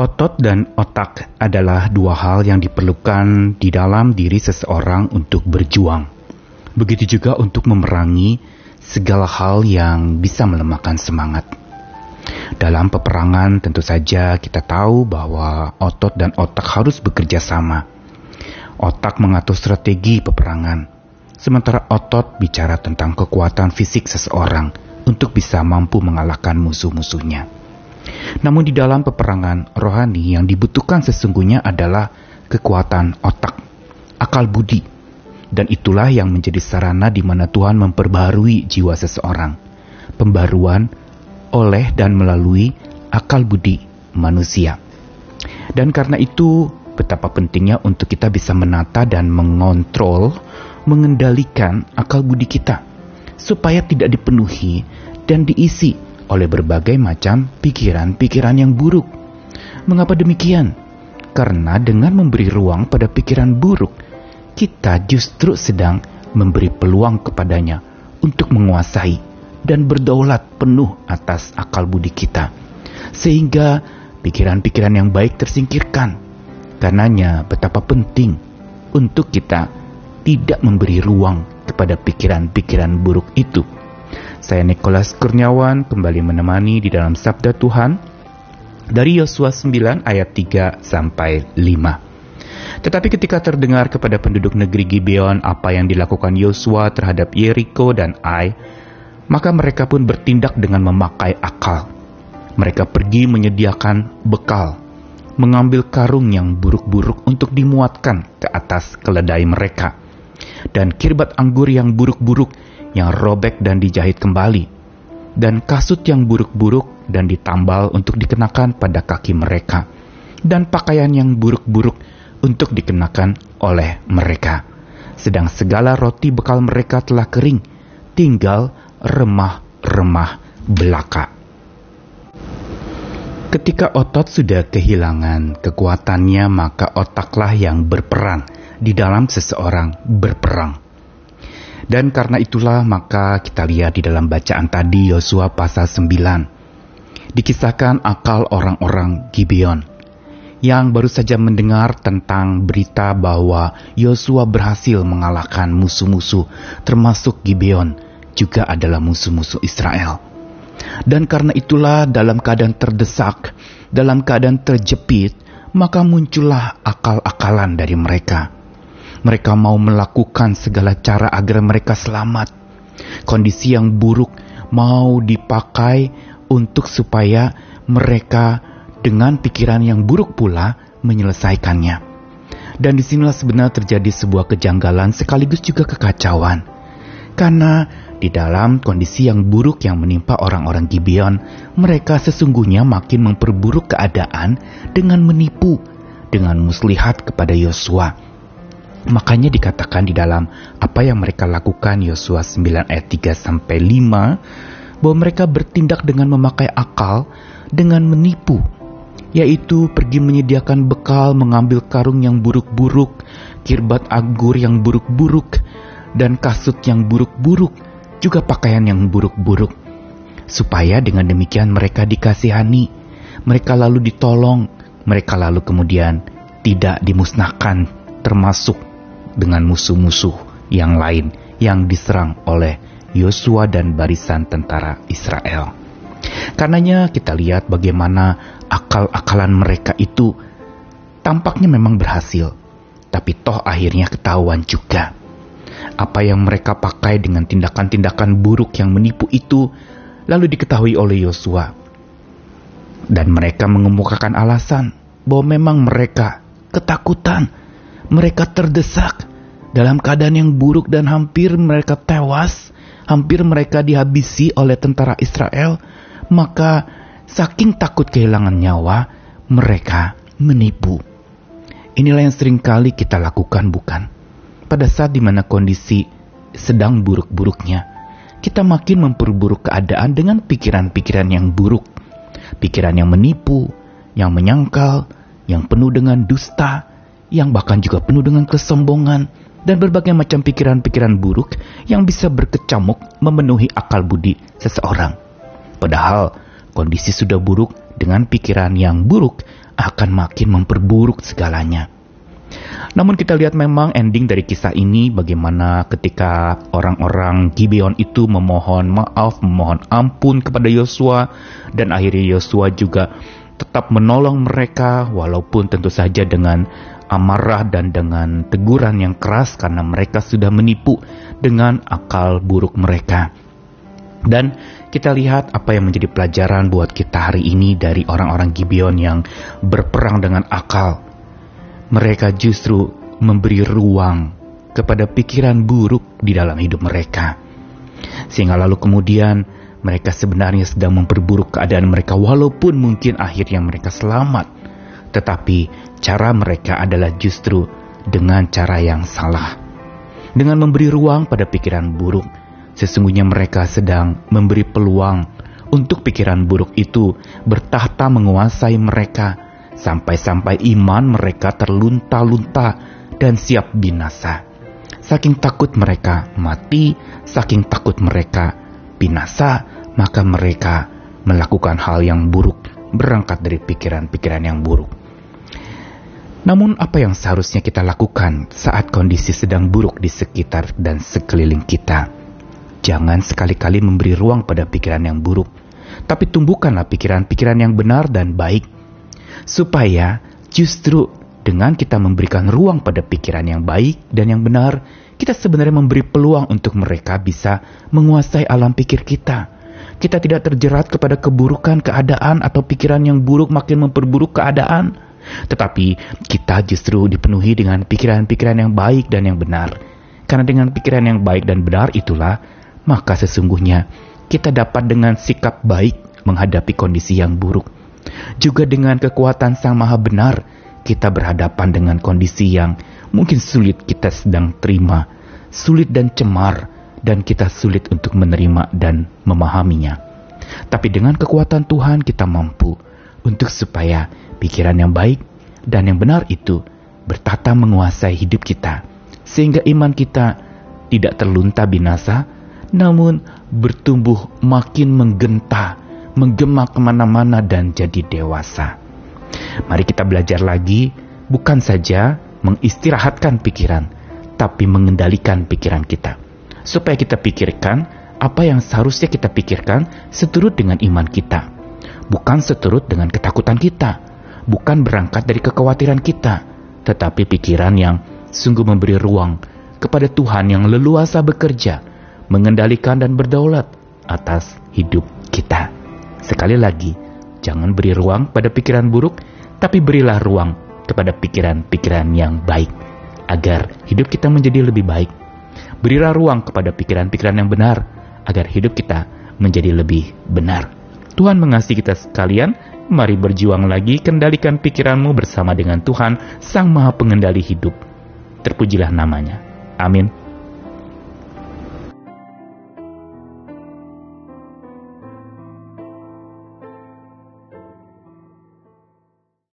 Otot dan otak adalah dua hal yang diperlukan di dalam diri seseorang untuk berjuang. Begitu juga untuk memerangi segala hal yang bisa melemahkan semangat. Dalam peperangan tentu saja kita tahu bahwa otot dan otak harus bekerja sama. Otak mengatur strategi peperangan, sementara otot bicara tentang kekuatan fisik seseorang untuk bisa mampu mengalahkan musuh-musuhnya. Namun di dalam peperangan rohani yang dibutuhkan sesungguhnya adalah kekuatan otak, akal budi, dan itulah yang menjadi sarana di mana Tuhan memperbarui jiwa seseorang. Pembaruan oleh dan melalui akal budi manusia. Dan karena itu, betapa pentingnya untuk kita bisa menata dan mengontrol, mengendalikan akal budi kita, supaya tidak dipenuhi dan diisi oleh berbagai macam pikiran-pikiran yang buruk. Mengapa demikian? Karena dengan memberi ruang pada pikiran buruk, kita justru sedang memberi peluang kepadanya untuk menguasai dan berdaulat penuh atas akal budi kita. Sehingga pikiran-pikiran yang baik tersingkirkan. Karenanya betapa penting untuk kita tidak memberi ruang kepada pikiran-pikiran buruk itu saya Nikolas Kurniawan kembali menemani di dalam Sabda Tuhan dari Yosua 9 ayat 3 sampai 5. Tetapi ketika terdengar kepada penduduk negeri Gibeon apa yang dilakukan Yosua terhadap Yeriko dan Ai, maka mereka pun bertindak dengan memakai akal. Mereka pergi menyediakan bekal, mengambil karung yang buruk-buruk untuk dimuatkan ke atas keledai mereka, dan kirbat anggur yang buruk-buruk yang robek dan dijahit kembali, dan kasut yang buruk-buruk dan ditambal untuk dikenakan pada kaki mereka, dan pakaian yang buruk-buruk untuk dikenakan oleh mereka. Sedang segala roti bekal mereka telah kering, tinggal remah-remah belaka. Ketika otot sudah kehilangan kekuatannya, maka otaklah yang berperan di dalam seseorang berperang. Dan karena itulah maka kita lihat di dalam bacaan tadi Yosua pasal 9. Dikisahkan akal orang-orang Gibeon yang baru saja mendengar tentang berita bahwa Yosua berhasil mengalahkan musuh-musuh termasuk Gibeon juga adalah musuh-musuh Israel. Dan karena itulah dalam keadaan terdesak, dalam keadaan terjepit, maka muncullah akal-akalan dari mereka mereka mau melakukan segala cara agar mereka selamat. Kondisi yang buruk mau dipakai untuk supaya mereka dengan pikiran yang buruk pula menyelesaikannya. Dan di sinilah sebenarnya terjadi sebuah kejanggalan sekaligus juga kekacauan. Karena di dalam kondisi yang buruk yang menimpa orang-orang Gibeon, mereka sesungguhnya makin memperburuk keadaan dengan menipu, dengan muslihat kepada Yosua Makanya dikatakan di dalam apa yang mereka lakukan Yosua 9 ayat 3 sampai 5 bahwa mereka bertindak dengan memakai akal dengan menipu yaitu pergi menyediakan bekal, mengambil karung yang buruk-buruk, kirbat anggur yang buruk-buruk, dan kasut yang buruk-buruk, juga pakaian yang buruk-buruk. Supaya dengan demikian mereka dikasihani, mereka lalu ditolong, mereka lalu kemudian tidak dimusnahkan, termasuk dengan musuh-musuh yang lain yang diserang oleh Yosua dan barisan tentara Israel. Karenanya kita lihat bagaimana akal-akalan mereka itu tampaknya memang berhasil, tapi toh akhirnya ketahuan juga. Apa yang mereka pakai dengan tindakan-tindakan buruk yang menipu itu lalu diketahui oleh Yosua. Dan mereka mengemukakan alasan bahwa memang mereka ketakutan mereka terdesak dalam keadaan yang buruk dan hampir mereka tewas, hampir mereka dihabisi oleh tentara Israel, maka saking takut kehilangan nyawa, mereka menipu. Inilah yang sering kali kita lakukan bukan? Pada saat di mana kondisi sedang buruk-buruknya, kita makin memperburuk keadaan dengan pikiran-pikiran yang buruk, pikiran yang menipu, yang menyangkal, yang penuh dengan dusta, yang bahkan juga penuh dengan kesombongan dan berbagai macam pikiran-pikiran buruk yang bisa berkecamuk memenuhi akal budi seseorang. Padahal kondisi sudah buruk dengan pikiran yang buruk akan makin memperburuk segalanya. Namun kita lihat memang ending dari kisah ini bagaimana ketika orang-orang Gibeon itu memohon maaf, memohon ampun kepada Yosua dan akhirnya Yosua juga tetap menolong mereka walaupun tentu saja dengan amarah dan dengan teguran yang keras karena mereka sudah menipu dengan akal buruk mereka. Dan kita lihat apa yang menjadi pelajaran buat kita hari ini dari orang-orang Gibeon yang berperang dengan akal mereka justru memberi ruang kepada pikiran buruk di dalam hidup mereka. Sehingga lalu kemudian mereka sebenarnya sedang memperburuk keadaan mereka walaupun mungkin akhirnya mereka selamat. Tetapi cara mereka adalah justru dengan cara yang salah. Dengan memberi ruang pada pikiran buruk, sesungguhnya mereka sedang memberi peluang untuk pikiran buruk itu bertahta menguasai mereka sampai-sampai iman mereka terlunta-lunta dan siap binasa. Saking takut mereka mati, saking takut mereka binasa, maka mereka melakukan hal yang buruk, berangkat dari pikiran-pikiran yang buruk. Namun apa yang seharusnya kita lakukan saat kondisi sedang buruk di sekitar dan sekeliling kita? Jangan sekali-kali memberi ruang pada pikiran yang buruk, tapi tumbuhkanlah pikiran-pikiran yang benar dan baik supaya justru dengan kita memberikan ruang pada pikiran yang baik dan yang benar, kita sebenarnya memberi peluang untuk mereka bisa menguasai alam pikir kita. Kita tidak terjerat kepada keburukan keadaan atau pikiran yang buruk makin memperburuk keadaan. Tetapi kita justru dipenuhi dengan pikiran-pikiran yang baik dan yang benar. Karena dengan pikiran yang baik dan benar itulah, maka sesungguhnya kita dapat dengan sikap baik menghadapi kondisi yang buruk juga dengan kekuatan Sang Maha Benar, kita berhadapan dengan kondisi yang mungkin sulit kita sedang terima, sulit dan cemar, dan kita sulit untuk menerima dan memahaminya. Tapi dengan kekuatan Tuhan kita mampu untuk supaya pikiran yang baik dan yang benar itu bertata menguasai hidup kita, sehingga iman kita tidak terlunta binasa, namun bertumbuh makin menggenta menggema ke mana-mana dan jadi dewasa. Mari kita belajar lagi, bukan saja mengistirahatkan pikiran, tapi mengendalikan pikiran kita. Supaya kita pikirkan apa yang seharusnya kita pikirkan seturut dengan iman kita. Bukan seturut dengan ketakutan kita. Bukan berangkat dari kekhawatiran kita. Tetapi pikiran yang sungguh memberi ruang kepada Tuhan yang leluasa bekerja, mengendalikan dan berdaulat atas hidup kita. Sekali lagi, jangan beri ruang pada pikiran buruk, tapi berilah ruang kepada pikiran-pikiran yang baik, agar hidup kita menjadi lebih baik. Berilah ruang kepada pikiran-pikiran yang benar, agar hidup kita menjadi lebih benar. Tuhan mengasihi kita sekalian, mari berjuang lagi, kendalikan pikiranmu bersama dengan Tuhan, Sang Maha Pengendali hidup. Terpujilah namanya. Amin.